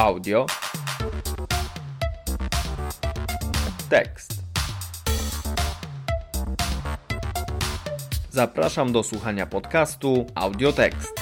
audio, tekst. Zapraszam do słuchania podcastu Audiotekst.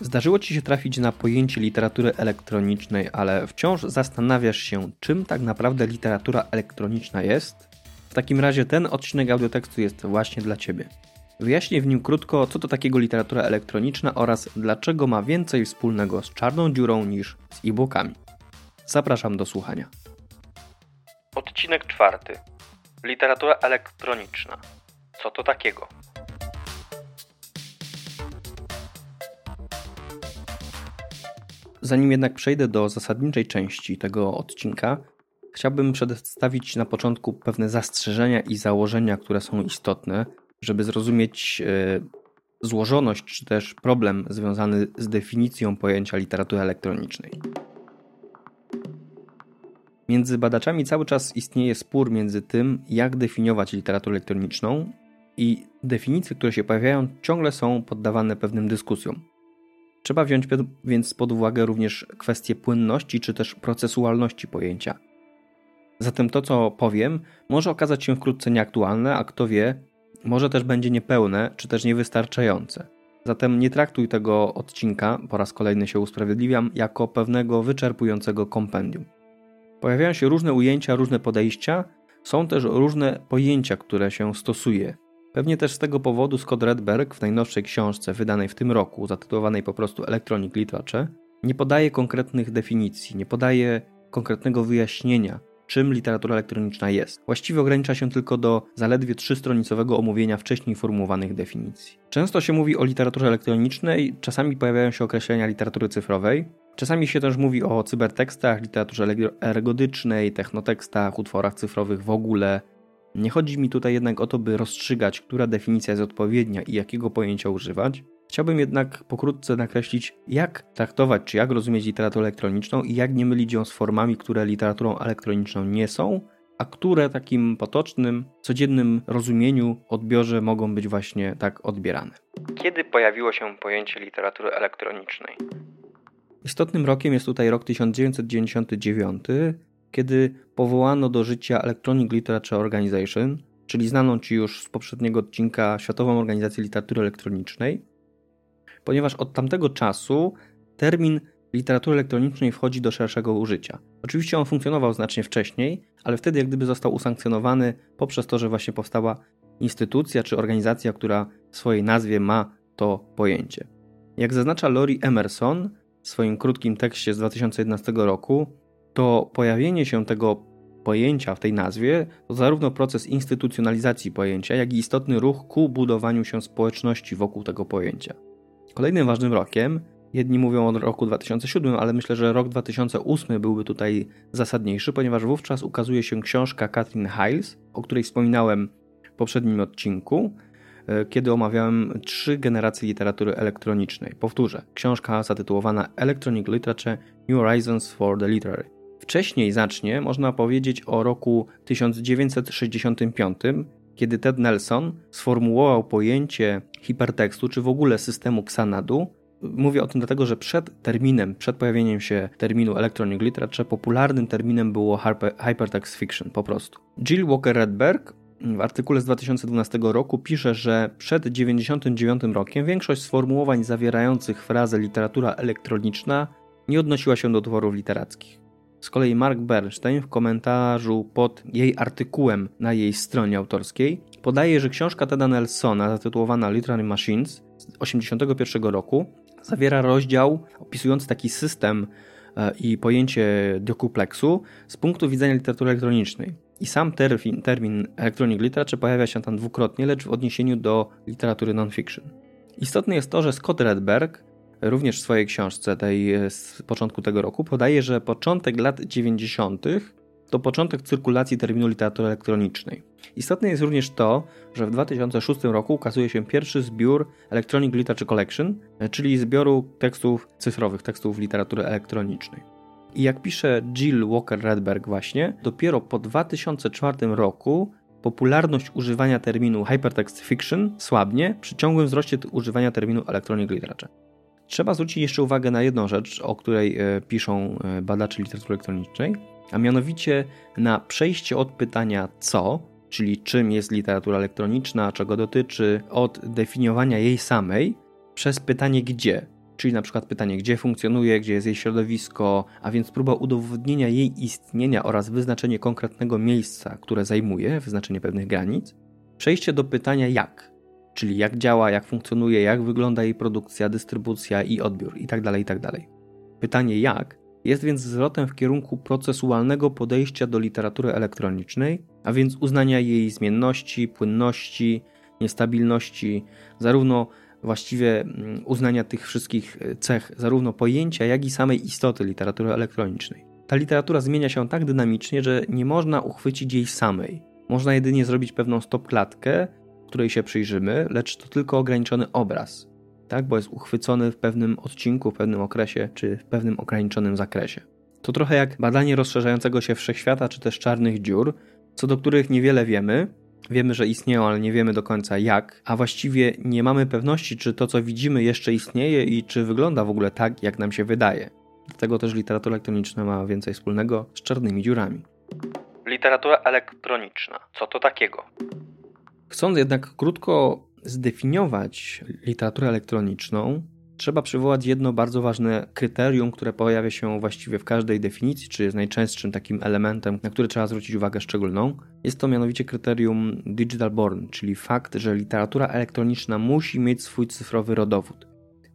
Zdarzyło Ci się trafić na pojęcie literatury elektronicznej, ale wciąż zastanawiasz się, czym tak naprawdę literatura elektroniczna jest? W takim razie ten odcinek audiotekstu jest właśnie dla Ciebie. Wyjaśnię w nim krótko, co to takiego literatura elektroniczna oraz dlaczego ma więcej wspólnego z czarną dziurą niż z e-bookami. Zapraszam do słuchania. Odcinek czwarty. Literatura elektroniczna. Co to takiego? Zanim jednak przejdę do zasadniczej części tego odcinka, chciałbym przedstawić na początku pewne zastrzeżenia i założenia, które są istotne, żeby zrozumieć e, złożoność czy też problem związany z definicją pojęcia literatury elektronicznej. Między badaczami cały czas istnieje spór między tym, jak definiować literaturę elektroniczną, i definicje, które się pojawiają, ciągle są poddawane pewnym dyskusjom. Trzeba wziąć więc pod uwagę również kwestię płynności czy też procesualności pojęcia. Zatem to, co powiem, może okazać się wkrótce nieaktualne, a kto wie, może też będzie niepełne czy też niewystarczające. Zatem nie traktuj tego odcinka, po raz kolejny się usprawiedliwiam, jako pewnego wyczerpującego kompendium. Pojawiają się różne ujęcia, różne podejścia, są też różne pojęcia, które się stosuje. Pewnie też z tego powodu Scott Redberg w najnowszej książce wydanej w tym roku, zatytułowanej po prostu Electronic Literature, nie podaje konkretnych definicji, nie podaje konkretnego wyjaśnienia, czym literatura elektroniczna jest. Właściwie ogranicza się tylko do zaledwie trzystronicowego omówienia wcześniej formułowanych definicji. Często się mówi o literaturze elektronicznej, czasami pojawiają się określenia literatury cyfrowej, czasami się też mówi o cybertekstach, literaturze ergodycznej, technotekstach, utworach cyfrowych w ogóle, nie chodzi mi tutaj jednak o to, by rozstrzygać, która definicja jest odpowiednia i jakiego pojęcia używać. Chciałbym jednak pokrótce nakreślić, jak traktować czy jak rozumieć literaturę elektroniczną i jak nie mylić ją z formami, które literaturą elektroniczną nie są, a które takim potocznym, codziennym rozumieniu, odbiorze mogą być właśnie tak odbierane. Kiedy pojawiło się pojęcie literatury elektronicznej? Istotnym rokiem jest tutaj rok 1999, kiedy powołano do życia Electronic Literature Organization, czyli znaną Ci już z poprzedniego odcinka Światową Organizację Literatury Elektronicznej, ponieważ od tamtego czasu termin literatury elektronicznej wchodzi do szerszego użycia. Oczywiście on funkcjonował znacznie wcześniej, ale wtedy jak gdyby został usankcjonowany poprzez to, że właśnie powstała instytucja czy organizacja, która w swojej nazwie ma to pojęcie. Jak zaznacza Lori Emerson w swoim krótkim tekście z 2011 roku, to pojawienie się tego pojęcia w tej nazwie to zarówno proces instytucjonalizacji pojęcia, jak i istotny ruch ku budowaniu się społeczności wokół tego pojęcia. Kolejnym ważnym rokiem, jedni mówią o roku 2007, ale myślę, że rok 2008 byłby tutaj zasadniejszy, ponieważ wówczas ukazuje się książka Katrin Hiles, o której wspominałem w poprzednim odcinku, e, kiedy omawiałem trzy generacje literatury elektronicznej. Powtórzę, książka zatytułowana Electronic Literature New Horizons for the Literary. Wcześniej zacznie można powiedzieć o roku 1965, kiedy Ted Nelson sformułował pojęcie hipertekstu, czy w ogóle systemu Xanadu. Mówię o tym dlatego, że przed terminem, przed pojawieniem się terminu Electronic Literature, popularnym terminem było hypertext fiction po prostu. Jill Walker-Redberg w artykule z 2012 roku pisze, że przed 1999 rokiem większość sformułowań zawierających frazę literatura elektroniczna nie odnosiła się do tworów literackich. Z kolei Mark Bernstein w komentarzu pod jej artykułem na jej stronie autorskiej podaje, że książka Teda Nelsona zatytułowana Literary Machines z 1981 roku zawiera rozdział opisujący taki system e, i pojęcie decuplexu z punktu widzenia literatury elektronicznej. I sam termin, termin electronic literature pojawia się tam dwukrotnie, lecz w odniesieniu do literatury non-fiction. Istotne jest to, że Scott Redberg również w swojej książce tej e, z początku tego roku podaje, że początek lat 90. to początek cyrkulacji terminu literatury elektronicznej. Istotne jest również to, że w 2006 roku ukazuje się pierwszy zbiór Electronic Literature Collection, e, czyli zbioru tekstów cyfrowych, tekstów literatury elektronicznej. I jak pisze Jill Walker-Redberg właśnie, dopiero po 2004 roku popularność używania terminu hypertext fiction słabnie przy ciągłym wzroście używania terminu electronic literature. Trzeba zwrócić jeszcze uwagę na jedną rzecz, o której e, piszą e, badacze literatury elektronicznej, a mianowicie na przejście od pytania co, czyli czym jest literatura elektroniczna, czego dotyczy, od definiowania jej samej, przez pytanie gdzie, czyli na przykład pytanie, gdzie funkcjonuje, gdzie jest jej środowisko, a więc próba udowodnienia jej istnienia oraz wyznaczenie konkretnego miejsca, które zajmuje, wyznaczenie pewnych granic, przejście do pytania jak, czyli jak działa, jak funkcjonuje, jak wygląda jej produkcja, dystrybucja i odbiór itd. Tak itd. Tak pytanie jak jest więc zwrotem w kierunku procesualnego podejścia do literatury elektronicznej, a więc uznania jej zmienności, płynności, niestabilności, zarówno właściwie mm, uznania tych wszystkich e, cech, zarówno pojęcia, jak i samej istoty literatury elektronicznej. Ta literatura zmienia się tak dynamicznie, że nie można uchwycić jej samej. Można jedynie zrobić pewną stopklatkę, której się przyjrzymy, lecz to tylko ograniczony obraz, tak? bo jest uchwycony w pewnym odcinku, w pewnym okresie, czy w pewnym ograniczonym zakresie. To trochę jak badanie rozszerzającego się wszechświata, czy też czarnych dziur, co do których niewiele wiemy, Wiemy, że istnieją, ale nie wiemy do końca jak, a właściwie nie mamy pewności, czy to, co widzimy, jeszcze istnieje i czy wygląda w ogóle tak, jak nam się wydaje. Dlatego też literatura elektroniczna ma więcej wspólnego z czarnymi dziurami. Literatura elektroniczna. Co to takiego? Chcąc jednak krótko zdefiniować literaturę elektroniczną, trzeba przywołać jedno bardzo ważne kryterium, które pojawia się właściwie w każdej definicji, czy jest najczęstszym takim elementem, na który trzeba zwrócić uwagę szczególną. Jest to mianowicie kryterium digital born, czyli fakt, że literatura elektroniczna musi mieć swój cyfrowy rodowód.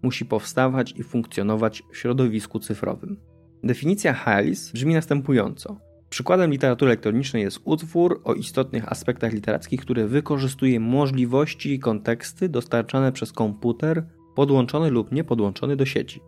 Musi powstawać i funkcjonować w środowisku cyfrowym. Definicja HALS brzmi następująco. Przykładem literatury elektronicznej jest utwór o istotnych aspektach literackich, który wykorzystuje możliwości i konteksty dostarczane przez komputer podłączony lub nie podłączony do sieci.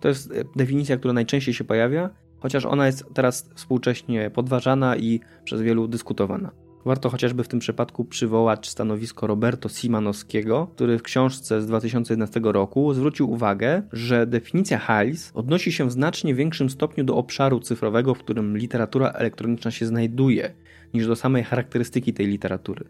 To jest e, definicja, która najczęściej się pojawia, chociaż ona jest teraz współcześnie podważana i przez wielu dyskutowana. Warto chociażby w tym przypadku przywołać stanowisko Roberto Simanowskiego, który w książce z 2011 roku zwrócił uwagę, że definicja HALS odnosi się w znacznie większym stopniu do obszaru cyfrowego, w którym literatura elektroniczna się znajduje, niż do samej charakterystyki tej literatury.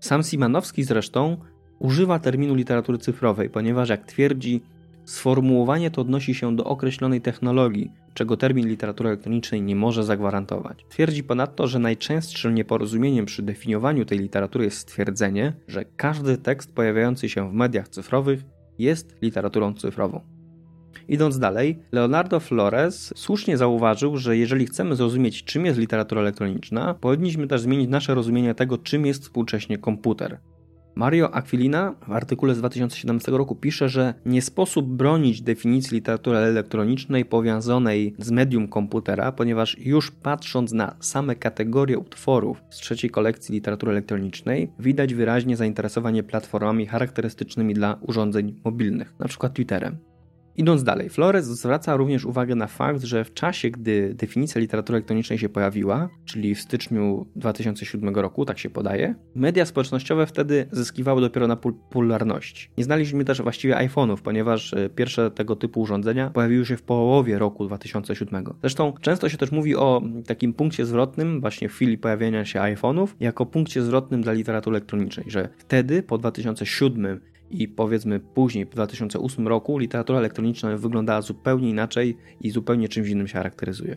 Sam Simanowski zresztą używa terminu literatury cyfrowej, ponieważ jak twierdzi, sformułowanie to odnosi się do określonej technologii, czego termin literatury elektronicznej nie może zagwarantować. Twierdzi ponadto, że najczęstszym nieporozumieniem przy definiowaniu tej literatury jest stwierdzenie, że każdy tekst pojawiający się w mediach cyfrowych jest literaturą cyfrową. Idąc dalej, Leonardo Flores słusznie zauważył, że jeżeli chcemy zrozumieć, czym jest literatura elektroniczna, powinniśmy też zmienić nasze rozumienie tego, czym jest współcześnie komputer. Mario Aquilina w artykule z 2017 roku pisze, że nie sposób bronić definicji literatury elektronicznej powiązanej z medium komputera, ponieważ już patrząc na same kategorie utworów z trzeciej kolekcji literatury elektronicznej, widać wyraźnie zainteresowanie platformami charakterystycznymi dla urządzeń mobilnych, np. Twitterem. Idąc dalej, Flores zwraca również uwagę na fakt, że w czasie, gdy definicja literatury elektronicznej się pojawiła, czyli w styczniu 2007 roku, tak się podaje, media społecznościowe wtedy zyskiwały dopiero na popularności. Nie znaliśmy też właściwie iPhone'ów, ponieważ e, pierwsze tego typu urządzenia pojawiły się w połowie roku 2007. Zresztą często się też mówi o takim punkcie zwrotnym, właśnie w chwili pojawienia się iPhone'ów, jako punkcie zwrotnym dla literatury elektronicznej, że wtedy po 2007 i powiedzmy później, w 2008 roku, literatura elektroniczna wyglądała zupełnie inaczej i zupełnie czymś innym się charakteryzuje.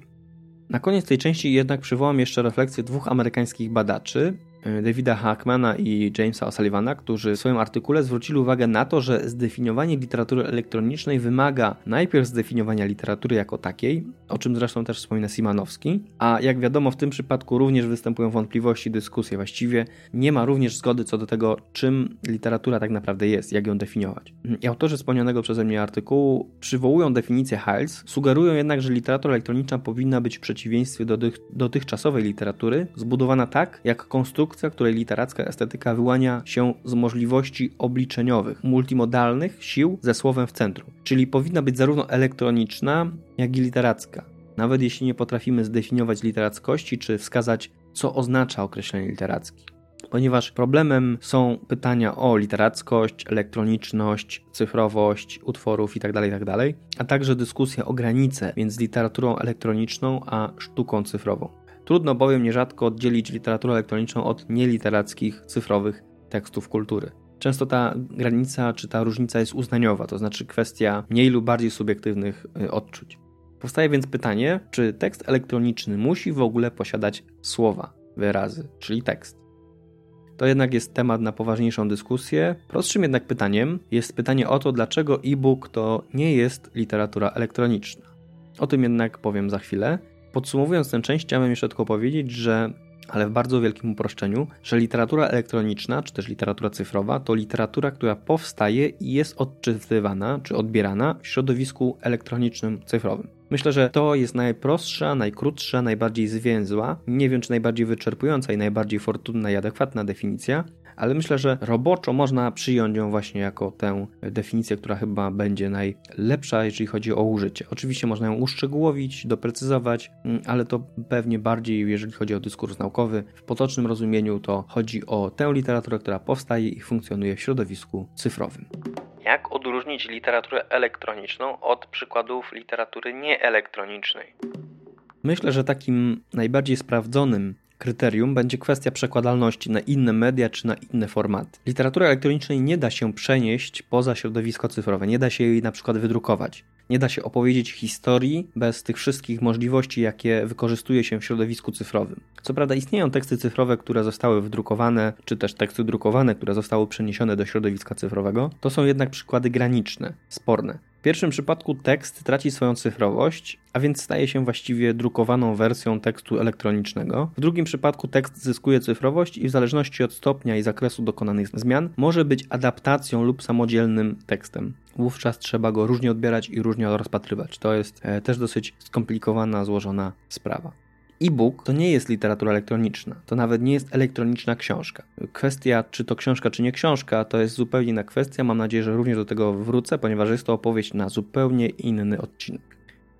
Na koniec tej części jednak przywołam jeszcze refleksję dwóch amerykańskich badaczy, Davida Hackmana i Jamesa O'Sullivana, którzy w swoim artykule zwrócili uwagę na to, że zdefiniowanie literatury elektronicznej wymaga najpierw zdefiniowania literatury jako takiej, o czym zresztą też wspomina Simanowski, a jak wiadomo w tym przypadku również występują wątpliwości, dyskusje. Właściwie nie ma również zgody co do tego, czym literatura tak naprawdę jest, jak ją definiować. I autorzy wspomnianego przeze mnie artykułu przywołują definicję Hales, sugerują jednak, że literatura elektroniczna powinna być w przeciwieństwie do dotychczasowej literatury zbudowana tak, jak konstrukcja konstrukcja, której literacka estetyka wyłania się z możliwości obliczeniowych, multimodalnych sił ze słowem w centrum. Czyli powinna być zarówno elektroniczna, jak i literacka. Nawet jeśli nie potrafimy zdefiniować literackości, czy wskazać, co oznacza określenie literacki ponieważ problemem są pytania o literackość, elektroniczność, cyfrowość utworów itd., tak itd., tak a także dyskusja o granice między literaturą elektroniczną a sztuką cyfrową. Trudno bowiem nierzadko oddzielić literaturę elektroniczną od nieliterackich, cyfrowych tekstów kultury. Często ta granica czy ta różnica jest uznaniowa, to znaczy kwestia mniej lub bardziej subiektywnych y, odczuć. Powstaje więc pytanie, czy tekst elektroniczny musi w ogóle posiadać słowa, wyrazy, czyli tekst. To jednak jest temat na poważniejszą dyskusję. Prostszym jednak pytaniem jest pytanie o to, dlaczego e-book to nie jest literatura elektroniczna. O tym jednak powiem za chwilę. Podsumowując tę część, chciałem jeszcze tylko powiedzieć, że ale w bardzo wielkim uproszczeniu, że literatura elektroniczna, czy też literatura cyfrowa, to literatura, która powstaje i jest odczytywana, czy odbierana w środowisku elektronicznym, cyfrowym. Myślę, że to jest najprostsza, najkrótsza, najbardziej zwięzła, nie wiem czy najbardziej wyczerpująca i najbardziej fortunna i adekwatna definicja, ale myślę, że roboczo można przyjąć ją właśnie jako tę definicję, która chyba będzie najlepsza, jeżeli chodzi o użycie. Oczywiście można ją uszczegółowić, doprecyzować, mm, ale to pewnie bardziej, jeżeli chodzi o dyskurs naukowy, w potocznym rozumieniu to chodzi o tę literaturę, która powstaje i funkcjonuje w środowisku cyfrowym. Jak odróżnić literaturę elektroniczną od przykładów literatury nieelektronicznej? Myślę, że takim najbardziej sprawdzonym kryterium będzie kwestia przekładalności na inne media czy na inne formaty. Literatury elektronicznej nie da się przenieść poza środowisko cyfrowe, nie da się jej na przykład wydrukować. Nie da się opowiedzieć historii bez tych wszystkich możliwości, jakie wykorzystuje się w środowisku cyfrowym. Co prawda istnieją teksty cyfrowe, które zostały wydrukowane, czy też teksty drukowane, które zostały przeniesione do środowiska cyfrowego. To są jednak przykłady graniczne, sporne. W pierwszym przypadku tekst traci swoją cyfrowość, a więc staje się właściwie drukowaną wersją tekstu elektronicznego. W drugim przypadku tekst zyskuje cyfrowość i w zależności od stopnia i zakresu dokonanych zmian może być adaptacją lub samodzielnym tekstem. Wówczas trzeba go różnie odbierać i różnie rozpatrywać. To jest e, też dosyć skomplikowana, złożona sprawa. E-book to nie jest literatura elektroniczna, to nawet nie jest elektroniczna książka. Kwestia, czy to książka, czy nie książka, to jest zupełnie inna kwestia. Mam nadzieję, że również do tego wrócę, ponieważ jest to opowieść na zupełnie inny odcinek.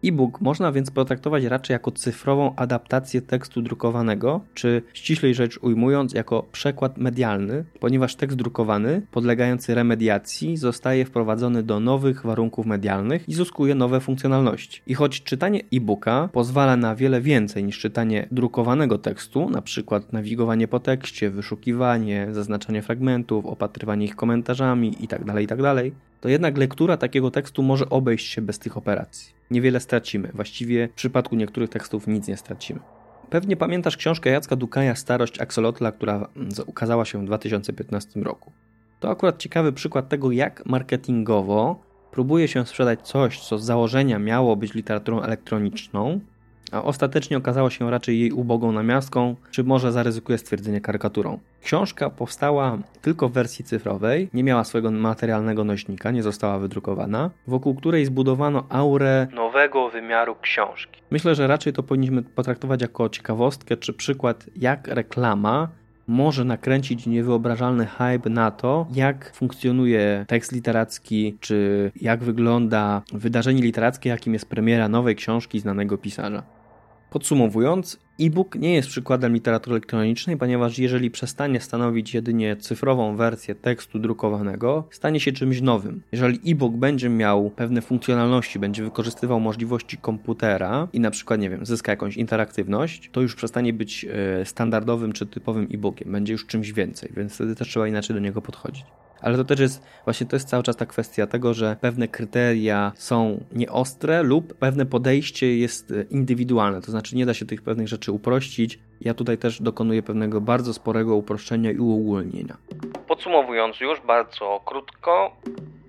E-book można więc potraktować raczej jako cyfrową adaptację tekstu drukowanego, czy ściślej rzecz ujmując, jako przekład medialny, ponieważ tekst drukowany, podlegający remediacji, zostaje wprowadzony do nowych warunków medialnych i zyskuje nowe funkcjonalności. I choć czytanie e-booka pozwala na wiele więcej niż czytanie drukowanego tekstu, na przykład nawigowanie po tekście, wyszukiwanie, zaznaczanie fragmentów, opatrywanie ich komentarzami itd., tak itd., tak to jednak lektura takiego tekstu może obejść się bez tych operacji. Niewiele stracimy, właściwie w przypadku niektórych tekstów nic nie stracimy. Pewnie pamiętasz książkę Jacka Dukaja Starość Axolotla, która mm, ukazała się w 2015 roku. To akurat ciekawy przykład tego, jak marketingowo próbuje się sprzedać coś, co z założenia miało być literaturą elektroniczną, a ostatecznie okazało się raczej jej ubogą namiastką, czy może zaryzykuje stwierdzenie karykaturą. Książka powstała tylko w wersji cyfrowej, nie miała swojego materialnego nośnika, nie została wydrukowana, wokół której zbudowano aurę nowego wymiaru książki. Myślę, że raczej to powinniśmy potraktować jako ciekawostkę czy przykład, jak reklama może nakręcić niewyobrażalny hype na to, jak funkcjonuje tekst literacki, czy jak wygląda wydarzenie literackie, jakim jest premiera nowej książki znanego pisarza. Podsumowując, e-book nie jest przykładem literatury elektronicznej, ponieważ jeżeli przestanie stanowić jedynie cyfrową wersję tekstu drukowanego, stanie się czymś nowym. Jeżeli e-book będzie miał pewne funkcjonalności, będzie wykorzystywał możliwości komputera i na przykład, nie wiem, zyska jakąś interaktywność, to już przestanie być e, standardowym czy typowym e-bookiem, będzie już czymś więcej, więc wtedy też trzeba inaczej do niego podchodzić. Ale to też jest, właśnie to jest cały czas ta kwestia tego, że pewne kryteria są nieostre lub pewne podejście jest e, indywidualne, to znaczy nie da się tych pewnych rzeczy uprościć. Ja tutaj też dokonuję pewnego bardzo sporego uproszczenia i uogólnienia. Podsumowując już bardzo krótko,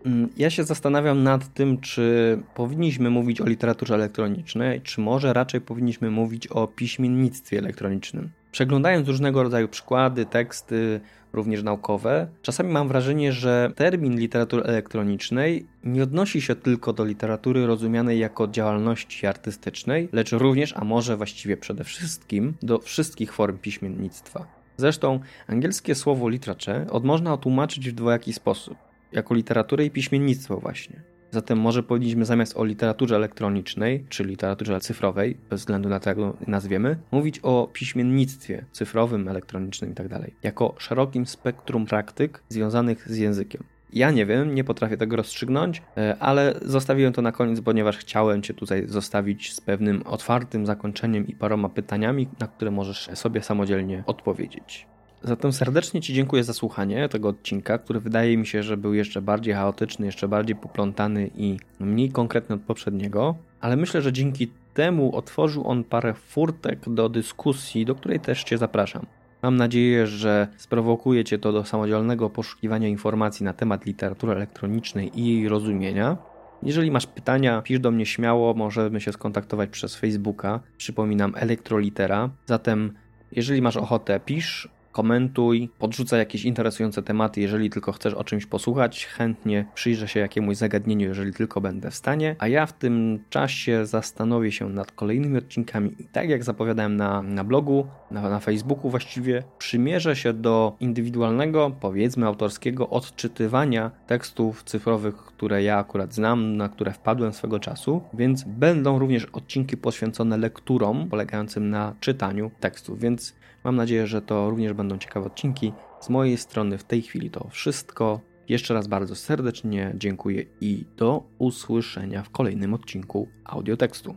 mm, ja się zastanawiam nad tym, czy powinniśmy mówić o literaturze elektronicznej, czy może raczej powinniśmy mówić o piśmiennictwie elektronicznym. Przeglądając różnego rodzaju przykłady, teksty, również naukowe, czasami mam wrażenie, że termin literatury elektronicznej nie odnosi się tylko do literatury rozumianej jako działalności artystycznej, lecz również, a może właściwie przede wszystkim, do wszystkich form piśmiennictwa. Zresztą angielskie słowo literature można otłumaczyć w dwojaki sposób jako literaturę i piśmiennictwo właśnie. Zatem może powinniśmy zamiast o literaturze elektronicznej, czy literaturze cyfrowej, bez względu na to, jak go nazwiemy, mówić o piśmiennictwie cyfrowym, elektronicznym itd. Tak jako szerokim spektrum praktyk związanych z językiem. Ja nie wiem, nie potrafię tego rozstrzygnąć, e, ale zostawiłem to na koniec, ponieważ chciałem Cię tutaj zostawić z pewnym otwartym zakończeniem i paroma pytaniami, na które możesz sobie samodzielnie odpowiedzieć. Zatem serdecznie Ci dziękuję za słuchanie tego odcinka, który wydaje mi się, że był jeszcze bardziej chaotyczny, jeszcze bardziej poplątany i mniej konkretny od poprzedniego, ale myślę, że dzięki temu otworzył on parę furtek do dyskusji, do której też Cię zapraszam. Mam nadzieję, że sprowokuje Cię to do samodzielnego poszukiwania informacji na temat literatury elektronicznej i jej rozumienia. Jeżeli masz pytania, pisz do mnie śmiało, możemy się skontaktować przez Facebooka. Przypominam, Elektrolitera. Zatem, jeżeli masz ochotę, pisz, komentuj, podrzucaj jakieś interesujące tematy, jeżeli tylko chcesz o czymś posłuchać. Chętnie przyjrzę się jakiemuś zagadnieniu, jeżeli tylko będę w stanie. A ja w tym czasie zastanowię się nad kolejnymi odcinkami i tak jak zapowiadałem na, na blogu, na, na Facebooku właściwie, przymierzę się do indywidualnego, powiedzmy autorskiego odczytywania tekstów cyfrowych, które ja akurat znam, na które wpadłem swego czasu, więc będą również odcinki poświęcone lekturom polegającym na czytaniu tekstów, więc Mam nadzieję, że to również będą ciekawe odcinki. Z mojej strony w tej chwili to wszystko. Jeszcze raz bardzo serdecznie dziękuję i do usłyszenia w kolejnym odcinku audiotekstu.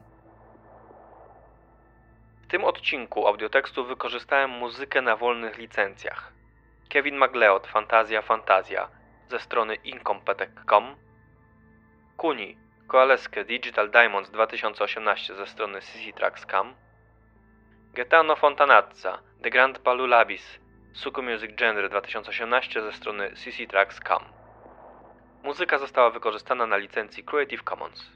W tym odcinku audiotekstu wykorzystałem muzykę na wolnych licencjach. Kevin MacLeod Fantazja Fantazja ze strony incompetech.com Kuni Koaleskę Digital Diamonds 2018 ze strony CCTracks.com Gaetano Fontanazza The Grand Palulabis Suku Music Genre 2018 ze strony cctracks.com Muzyka została wykorzystana na licencji Creative Commons.